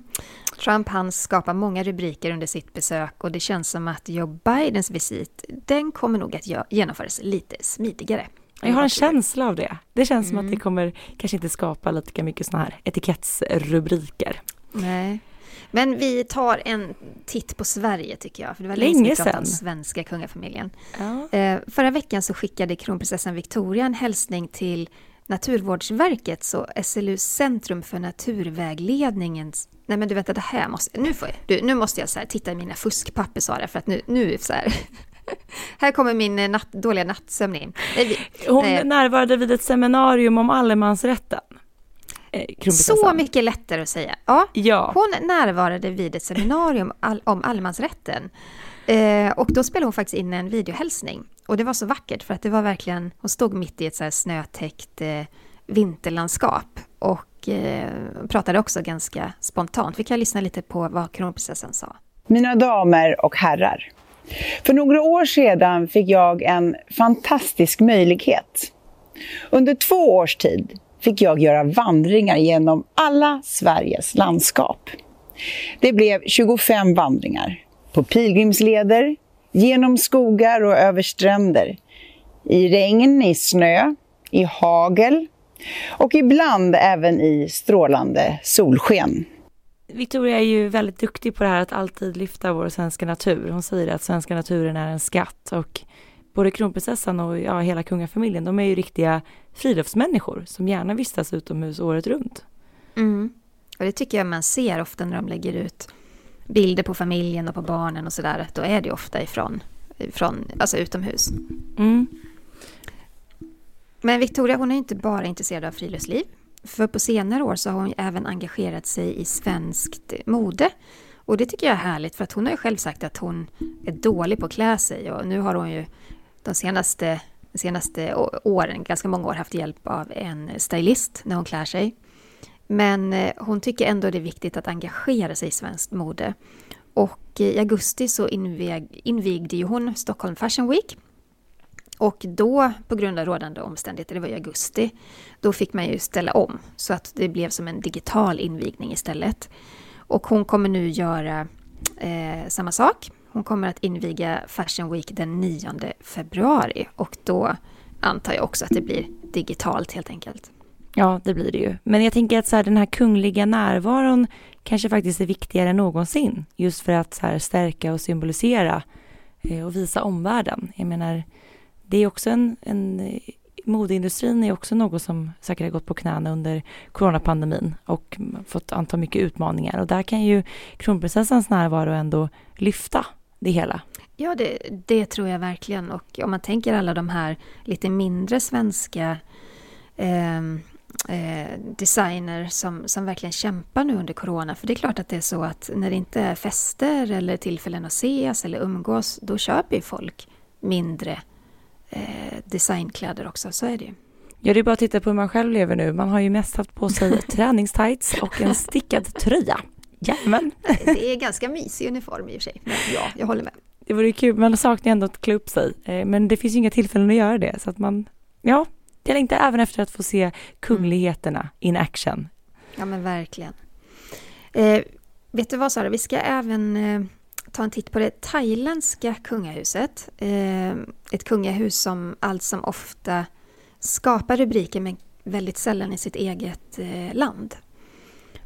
Trump han skapar många rubriker under sitt besök och det känns som att Joe Bidens visit, den kommer nog att genomföras lite smidigare. Jag har en känsla av det. Det känns som att det kommer kanske inte skapa lika mycket sådana här etikettsrubriker. Nej. Men vi tar en titt på Sverige tycker jag, för det var Länge länge sedan vi pratade om svenska kungafamiljen. Ja. Eh, förra veckan så skickade kronprinsessan Victoria en hälsning till Naturvårdsverkets och SLU Centrum för naturvägledningens... Nej men du vet, det här måste... Nu, får jag, du, nu måste jag så titta i mina fuskpapper Sara, för att nu, nu så här... här kommer min eh, natt, dåliga nattsömn in. Vi, Hon nej, närvarade vid ett seminarium om allemansrätten. Eh, så mycket lättare att säga. Ja, Ja. Hon närvarade vid ett seminarium all, om allemansrätten. Eh, och då spelade hon faktiskt in en videohälsning. Och det var så vackert för att det var verkligen, hon stod mitt i ett så här snötäckt eh, vinterlandskap. Och eh, pratade också ganska spontant. Vi kan lyssna lite på vad kronprinsessan sa. Mina damer och herrar. För några år sedan fick jag en fantastisk möjlighet. Under två års tid fick jag göra vandringar genom alla Sveriges landskap. Det blev 25 vandringar. På pilgrimsleder, genom skogar och över stränder. I regn, i snö, i hagel och ibland även i strålande solsken. Victoria är ju väldigt duktig på det här att alltid lyfta vår svenska natur. Hon säger att svenska naturen är en skatt och både kronprinsessan och ja, hela kungafamiljen, de är ju riktiga friluftsmänniskor som gärna vistas utomhus året runt. Mm. Och det tycker jag man ser ofta när de lägger ut bilder på familjen och på barnen och sådär. Då är det ofta ifrån, ifrån alltså utomhus. Mm. Men Victoria hon är inte bara intresserad av friluftsliv. För på senare år så har hon ju även engagerat sig i svenskt mode. Och det tycker jag är härligt för att hon har ju själv sagt att hon är dålig på att klä sig. Och nu har hon ju de senaste, de senaste åren, ganska många år, haft hjälp av en stylist när hon klär sig. Men eh, hon tycker ändå det är viktigt att engagera sig i svenskt mode. Och eh, i augusti så invig, invigde ju hon Stockholm Fashion Week. Och då, på grund av rådande omständigheter, det var i augusti, då fick man ju ställa om. Så att det blev som en digital invigning istället. Och hon kommer nu göra eh, samma sak. Hon kommer att inviga Fashion Week den 9 februari. Och då antar jag också att det blir digitalt helt enkelt. Ja, det blir det ju. Men jag tänker att så här, den här kungliga närvaron kanske faktiskt är viktigare än någonsin. Just för att så här, stärka och symbolisera eh, och visa omvärlden. Jag menar, det är också en, en eh, modeindustrin är också något som säkert har gått på knäna under coronapandemin och fått anta mycket utmaningar. Och där kan ju kronprinsessans närvaro ändå lyfta det hela. Ja, det, det tror jag verkligen. Och om man tänker alla de här lite mindre svenska eh, eh, designer som, som verkligen kämpar nu under corona. För det är klart att det är så att när det inte är fester eller tillfällen att ses eller umgås, då köper ju folk mindre eh, designkläder också. Så är det ju. Ja, det är bara att titta på hur man själv lever nu. Man har ju mest haft på sig träningstights och en stickad tröja. Jajamän. Det är ganska mysig uniform i och för sig. Men ja, jag håller med. det vore kul, man saknar ändå att klä upp sig, eh, men det finns ju inga tillfällen att göra det, så att man, ja, jag längtar även efter att få se kungligheterna in action. Ja, men verkligen. Eh, vet du vad Sara, vi ska även eh, ta en titt på det thailändska kungahuset. Eh, ett kungahus som allt som ofta skapar rubriker men väldigt sällan i sitt eget eh, land.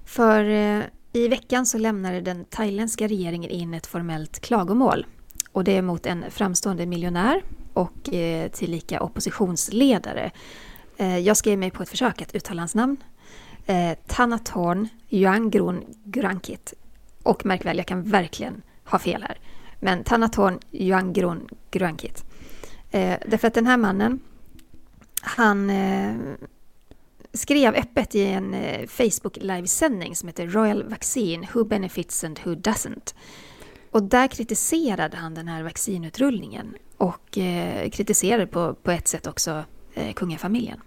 För eh, i veckan så lämnade den thailändska regeringen in ett formellt klagomål. Och det är mot en framstående miljonär och eh, tillika oppositionsledare. Eh, jag skrev mig på ett försök att uttala hans namn. Eh, Thanatorn Yuangrun Grankit. Och märk väl, jag kan verkligen har fel här. Men Thanatorn Yuangrun Grankit. Eh, därför att den här mannen, han eh, skrev öppet i en eh, Facebook livesändning som heter Royal Vaccine, Who Benefits and Who Doesn't. Och där kritiserade han den här vaccinutrullningen och eh, kritiserade på, på ett sätt också eh, kungafamiljen.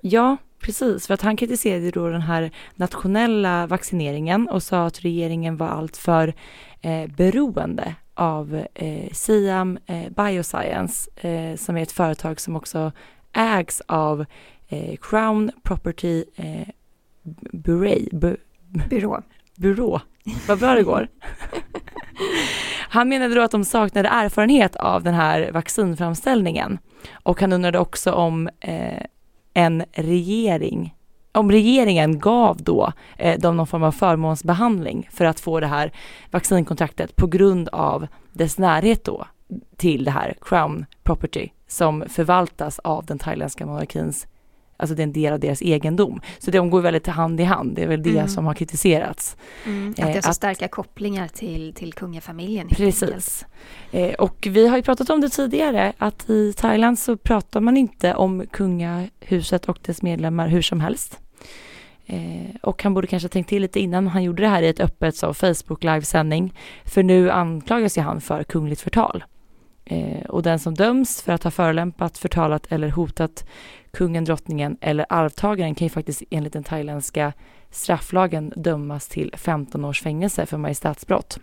Ja, precis, för att han kritiserade då den här nationella vaccineringen och sa att regeringen var alltför eh, beroende av eh, Siam eh, Bioscience eh, som är ett företag som också ägs av eh, Crown Property eh, Bureau. Bu, Byrå. Byrå. Vad bra det går. Han menade då att de saknade erfarenhet av den här vaccinframställningen och han undrade också om eh, en regering om regeringen gav då eh, dem någon form av förmånsbehandling för att få det här vaccinkontraktet på grund av dess närhet då till det här Crown Property som förvaltas av den thailändska monarkins Alltså det är en del av deras egendom. Så de går väldigt hand i hand. Det är väl det Mm. som har kritiserats. Mm, att Eh, det är så att- starka kopplingar till, till kungafamiljen. enkelt. Precis. Eh, och vi har ju pratat om det tidigare att i Thailand så pratar man inte om kungahuset och dess medlemmar hur som helst. Eh, och han borde kanske tänkt till lite innan han gjorde det här i ett öppet så Facebook livesändning. För nu anklagas ju han för kungligt förtal. Eh, och den som döms för att ha förolämpat, förtalat eller hotat kungen, drottningen eller arvtagaren kan ju faktiskt enligt den thailändska strafflagen dömas till 15 års fängelse för majestätsbrott.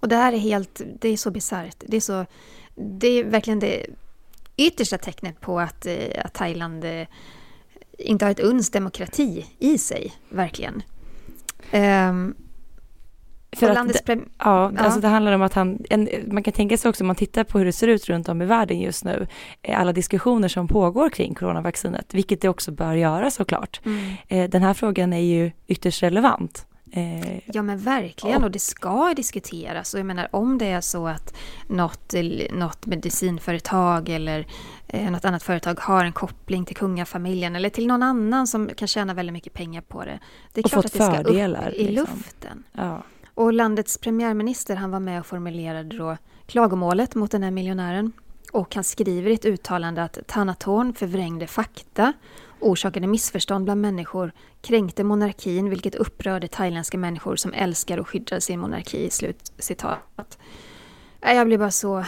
Och det här är helt, det är så bisarrt. Det är så, det är verkligen det yttersta tecknet på att, eh, att Thailand eh, inte har ett uns demokrati i sig, verkligen. Um, för att ja, Ja. alltså det handlar om att han, en, man kan tänka sig också om man tittar på hur det ser ut runt om i världen just nu, eh, alla diskussioner som pågår kring coronavaccinet, vilket det också bör göra såklart. Mm. Eh, Den här frågan är ju ytterst relevant. Eh, Ja men verkligen Och- det ska diskuteras. Och jag menar om det är så att något, något medicinföretag eller eh, något annat företag har en koppling till kungafamiljen eller till någon annan som kan tjäna väldigt mycket pengar på det. Det är Och klart fått att det ska fördelar, upp i liksom. luften. ja. Och landets premiärminister han var med och formulerade då klagomålet mot den här miljonären. Och han skriver i ett uttalande att Tanatorn förvrängde fakta, orsakade missförstånd bland människor, kränkte monarkin vilket upprörde thailändska människor som älskar och skyddar sin monarki. Slut citat. Äh, jag blir bara så...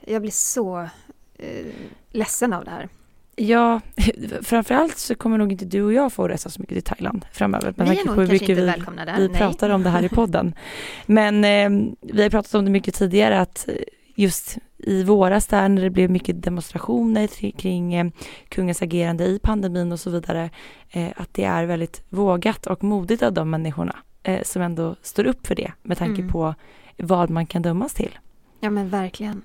Jag blir så eh, ledsen av det här. Ja, framförallt så kommer nog inte du och jag få resa så mycket till Thailand framöver. med Vi är nog kanske mycket inte vi, välkomna där. vi nej. pratar om det här i podden. Men eh, vi har pratat om det mycket tidigare att eh, just i våras där när det blev mycket demonstrationer kring eh, kungens agerande i pandemin och så vidare, eh, att det är väldigt vågat och modigt av de människorna eh, som ändå står upp för det med tanke Mm. på vad man kan dömas till. Ja men verkligen.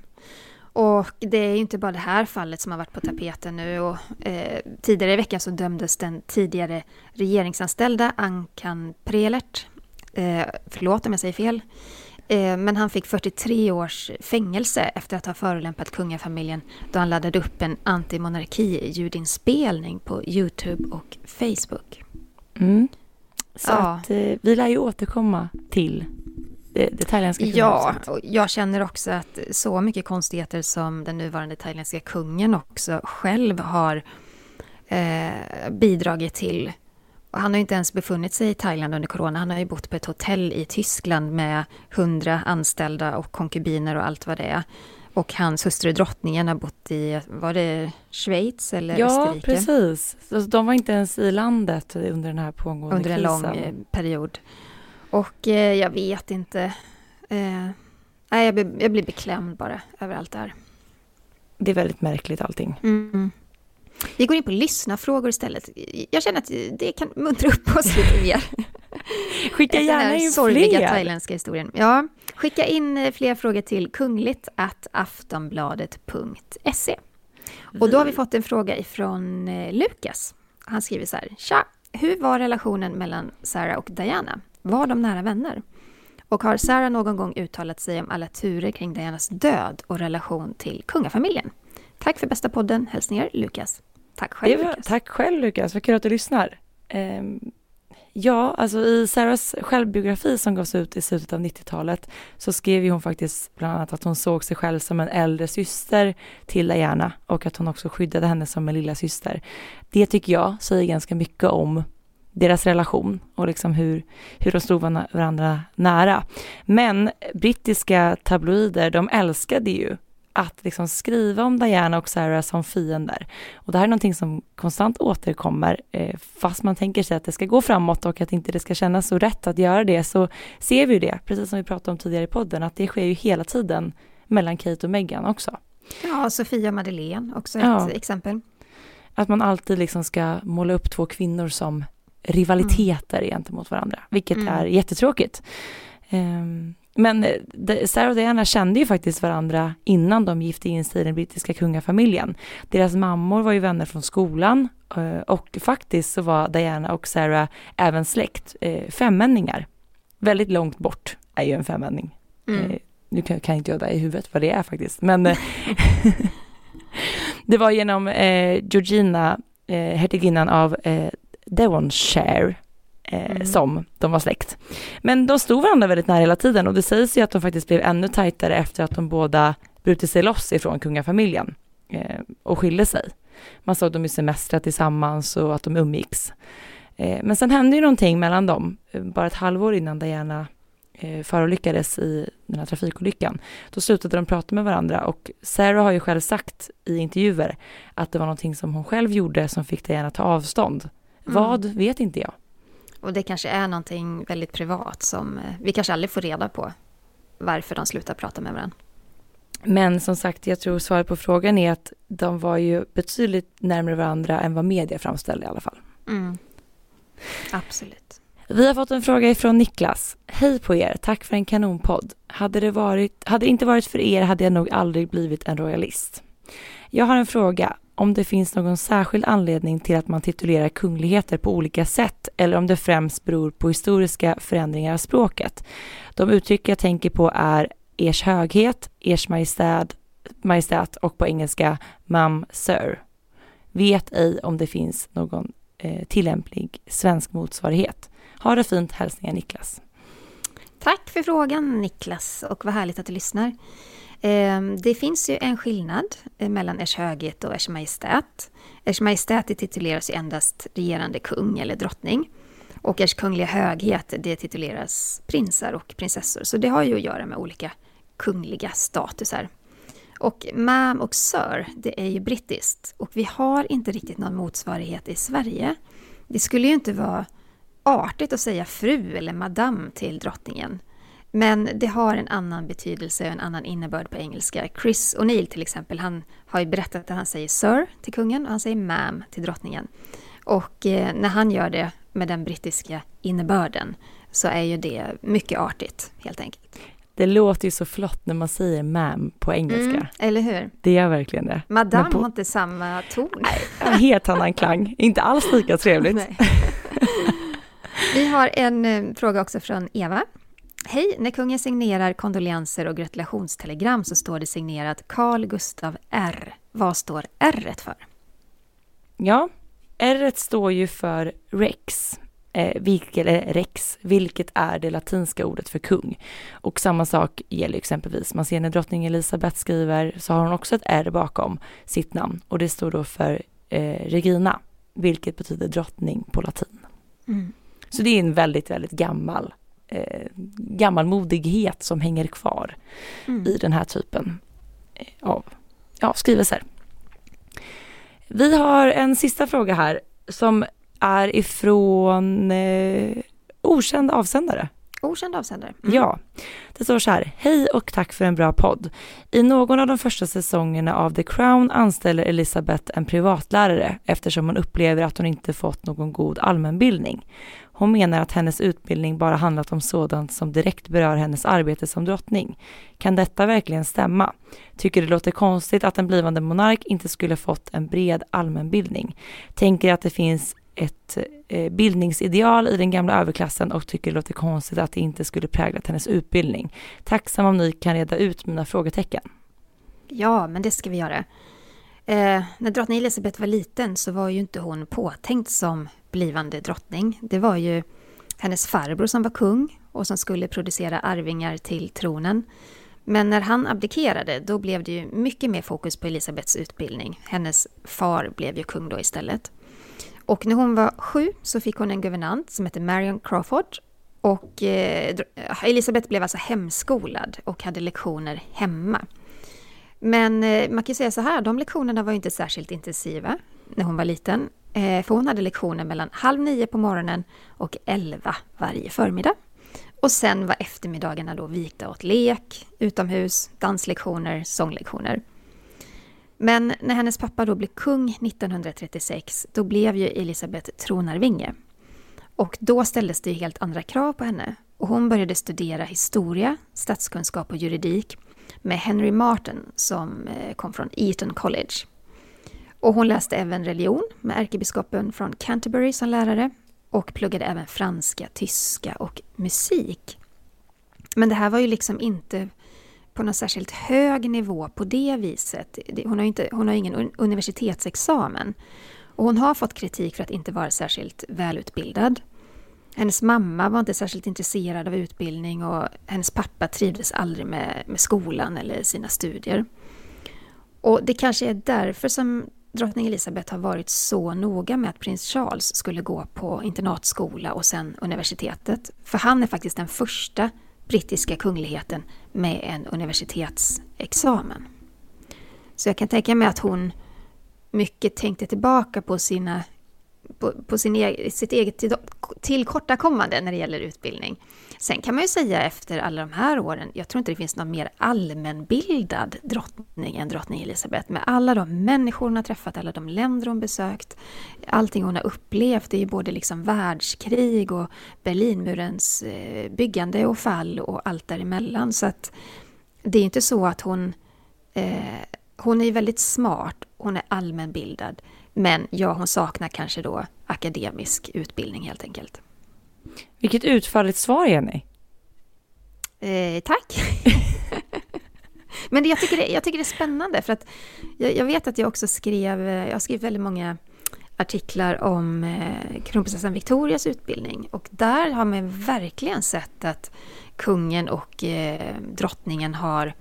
Och det är ju inte bara det här fallet som har varit på tapeten nu. Och, eh, tidigare i veckan så dömdes den tidigare regeringsanställda Ankan Prelert. Eh, förlåt om jag säger fel. Eh, men han fick 43 års fängelse efter att ha förolämpat kungafamiljen då han laddade upp en antimonarki-ljudinspelning på Youtube och Facebook. Mm. Så Ja. att eh, vi lär ju återkomma till det, det thailändska Ja, kungahuset. och jag känner också att så mycket konstigheter som den nuvarande thailändska kungen också själv har eh, bidragit till. Och han har inte ens befunnit sig i Thailand under corona. Han har ju bott på ett hotell i Tyskland med hundra anställda och konkubiner och allt vad det är. Och hans hustru drottningen har bott i, var det Schweiz eller Ja, Österrike? precis. Alltså, de var inte ens i landet under den här pågående under en krisen. lång period. Och eh, jag vet inte. Eh, Nej, jag blir, jag blir beklämd bara över allt det här. Det är väldigt märkligt allting. Mm. Vi går in på lyssnafrågor istället. Jag känner att det kan muntra upp oss lite mer. Skicka gärna in sorgliga fler. thailändska historien. Ja, skicka in eh, fler frågor till kungligt aftonbladet.se. Och då har vi fått en fråga ifrån eh, Lukas. Han skriver så här. Tja! Hur var relationen mellan Sarah och Diana? Var de nära vänner? Och har Sarah någon gång uttalat sig om alla turer kring Dianas död och relation till kungafamiljen? Tack för bästa podden. Hälsningar Lukas. Tack själv var, Lukas. tack själv Lukas, vad kul att du lyssnar. Ehm, ja, alltså i Sarahs självbiografi som gavs ut i slutet av 90-talet så skrev ju hon faktiskt bland annat att hon såg sig själv som en äldre syster till Diana och att hon också skyddade henne som en lilla syster. Det tycker jag säger ganska mycket om deras relation och liksom hur, hur de stod varandra nära. Men brittiska tabloider, de älskade ju att liksom skriva om Diana och Sarah som fiender. Och det här är någonting som konstant återkommer, eh, fast man tänker sig att det ska gå framåt och att inte det ska kännas så rätt att göra det, så ser vi ju det, precis som vi pratade om tidigare i podden, att det sker ju hela tiden mellan Kate och Meghan också. Ja, Sofia Madeleine också ett Ja. exempel. Att man alltid liksom ska måla upp två kvinnor som rivaliteter gentemot varandra, vilket Mm. är jättetråkigt. Ehm, men eh, Sarah och Diana kände ju faktiskt varandra innan de gifte in sig i den brittiska kungafamiljen. Deras mammor var ju vänner från skolan eh, och faktiskt så var Diana och Sarah även släkt, eh, femmänningar. Väldigt långt bort är ju en femmänning. Mm. Nu kan, kan inte jag det i huvudet vad det är faktiskt, men det var genom Georgina, hertiginnan av Devonshire, eh, Mm. som de var släkt. Men de stod varandra väldigt nära hela tiden och det sägs ju att de faktiskt blev ännu tajtare efter att de båda brutit sig loss ifrån kungafamiljen eh, och skilde sig. Man såg dem ju semestra tillsammans och att de umgicks. Eh, men sen hände ju någonting mellan dem, bara ett halvår innan Diana eh, förolyckades i den här trafikolyckan. Då slutade de prata med varandra och Sarah har ju själv sagt i intervjuer att det var någonting som hon själv gjorde som fick Diana ta avstånd. Mm. Vad vet inte jag. Och det kanske är någonting väldigt privat som eh, vi kanske aldrig får reda på varför de slutar prata med varandra. Men som sagt, jag tror svaret på frågan är att de var ju betydligt närmare varandra än vad media framställde i alla fall. Mm. Absolut. Vi har fått en fråga ifrån Niklas. Hej på er, tack för en kanonpodd. Hade det, varit, hade det inte varit för er hade jag nog aldrig blivit en royalist. Jag har en fråga. Om det finns någon särskild anledning till att man titulerar kungligheter på olika sätt eller om det främst beror på historiska förändringar av språket. De uttryck jag tänker på är ers höghet, ers majestät, majestät och på engelska mam sir. Vet ej om det finns någon eh, tillämplig svensk motsvarighet. Ha det fint, hälsningar Niklas. Tack för frågan Niklas och vad härligt att du lyssnar. Ehm, det finns ju en skillnad eh, mellan Ers höghet och Ers majestät. Ers majestät det tituleras ju endast regerande kung eller drottning. Och Ers kungliga höghet det tituleras prinsar och prinsessor. Så det har ju att göra med olika kungliga statusar. Och mam och sir, det är ju brittiskt. Och vi har inte riktigt någon motsvarighet i Sverige. Det skulle ju inte vara artigt att säga fru eller madame till drottningen. Men det har en annan betydelse och en annan innebörd på engelska. Chris O'Neill till exempel, han har ju berättat att han säger sir till kungen och han säger ma'am till drottningen. Och eh, när han gör det med den brittiska innebörden så är ju det mycket artigt helt enkelt. Det låter ju så flott när man säger ma'am på engelska. Mm, eller hur? Det gör verkligen det. Madame på- har inte samma ton. En helt annan klang. Inte alls lika trevligt. Nej. Vi har en eh, fråga också från Eva. Hej! När kungen signerar kondolenser och gratulationstelegram så står det signerat Carl Gustav R. Vad står R för? Ja, R står ju för rex, eh, vilket, eller rex, vilket är det latinska ordet för kung. Och samma sak gäller exempelvis, man ser när drottning Elisabeth skriver så har hon också ett R bakom sitt namn och det står då för eh, Regina, vilket betyder drottning på latin. Mm. Så det är en väldigt, väldigt gammal, eh, gammalmodighet som hänger kvar Mm. i den här typen eh, av ja, skrivelser. Vi har en sista fråga här som är ifrån eh, okänd avsändare. Okänd avsändare. Mm. Ja, det står så här. Hej och tack för en bra podd. I någon av de första säsongerna av The Crown anställer Elisabeth en privatlärare eftersom hon upplever att hon inte fått någon god allmänbildning. Hon menar att hennes utbildning bara handlat om sådant som direkt berör hennes arbete som drottning. Kan detta verkligen stämma? Tycker det låter konstigt att en blivande monark inte skulle fått en bred allmänbildning. Tänker att det finns ett eh, bildningsideal i den gamla överklassen och tycker det låter konstigt att det inte skulle präglat hennes utbildning. Tacksam om ni kan reda ut mina frågetecken. Ja, men det ska vi göra. Eh, när drottning Elizabeth var liten så var ju inte hon påtänkt som blivande drottning. Det var ju hennes farbror som var kung och som skulle producera arvingar till tronen. Men när han abdikerade, då blev det ju mycket mer fokus på Elisabeths utbildning. Hennes far blev ju kung då istället. Och när hon var sju så fick hon en guvernant som hette Marion Crawford. Och eh, Elisabeth blev alltså hemskolad och hade lektioner hemma. Men eh, man kan ju säga så här, de lektionerna var ju inte särskilt intensiva när hon var liten. Eh, för hon hade lektioner mellan halv nio på morgonen och elva varje förmiddag. Och sen var eftermiddagarna då vikta åt lek, utomhus, danslektioner, sånglektioner. Men när hennes pappa då blev kung 1936, då blev ju Elisabeth tronarvinge. Och då ställdes det helt andra krav på henne. Och hon började studera historia, statskunskap och juridik med Henry Martin som eh, kom från Eton College. Och hon läste även religion med ärkebiskopen från Canterbury som lärare och pluggade även franska, tyska och musik. Men det här var ju liksom inte på någon särskilt hög nivå på det viset. Hon har ju inte, hon har ingen universitetsexamen. Och hon har fått kritik för att inte vara särskilt välutbildad. Hennes mamma var inte särskilt intresserad av utbildning och hennes pappa trivdes aldrig med, med skolan eller sina studier. Och det kanske är därför som drottning Elizabeth har varit så noga med att prins Charles skulle gå på internatskola och sen universitetet. För han är faktiskt den första brittiska kungligheten med en universitetsexamen. Så jag kan tänka mig att hon mycket tänkte tillbaka på sina på, på sin e-, sitt eget tillkortakommande när det gäller utbildning. Sen kan man ju säga efter alla de här åren, jag tror inte det finns någon mer allmänbildad drottning än drottning Elizabeth. Med alla de människor hon har träffat, alla de länder hon besökt, allting hon har upplevt, det är ju både liksom världskrig och Berlinmurens eh, byggande och fall och allt däremellan. Så att det är inte så att hon... Eh, hon är väldigt smart, hon är allmänbildad. Men ja, hon saknar kanske då akademisk utbildning helt enkelt. Vilket utförligt svar, Jenny. Eh, tack. Men jag tycker, det, jag tycker det är spännande för att jag, jag, vet att jag också skrev, eh, jag har skrivit väldigt många artiklar om eh, kronprinsessan Victorias utbildning och där har man verkligen sett att kungen och eh, drottningen har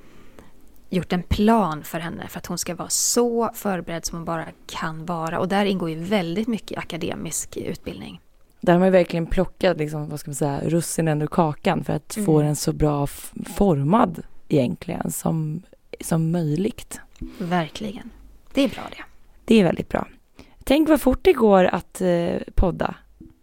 gjort en plan för henne för att hon ska vara så förberedd som hon bara kan vara. Och där ingår ju väldigt mycket akademisk utbildning. Där har man ju verkligen plockat liksom, vad ska man säga, russinen ur kakan för att mm. få den så bra formad egentligen som, som möjligt. Verkligen. Det är bra det. Det är väldigt bra. Tänk vad fort det går att eh, podda.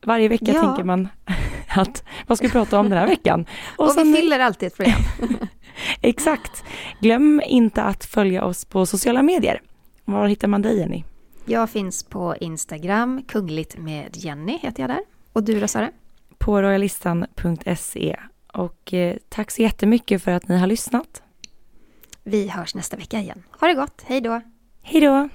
Varje vecka ja. tänker man att vad ska vi prata om den här veckan? Och, och sen, vi fyller alltid ett program. Exakt. Glöm inte att följa oss på sociala medier. Var hittar man dig Jenny? Jag finns på Instagram, kungligt med Jenny heter jag där. Och du då Sara? På royalistan.se. Och eh, tack så jättemycket för att ni har lyssnat. Vi hörs nästa vecka igen. Ha det gott, hej då! Hej då!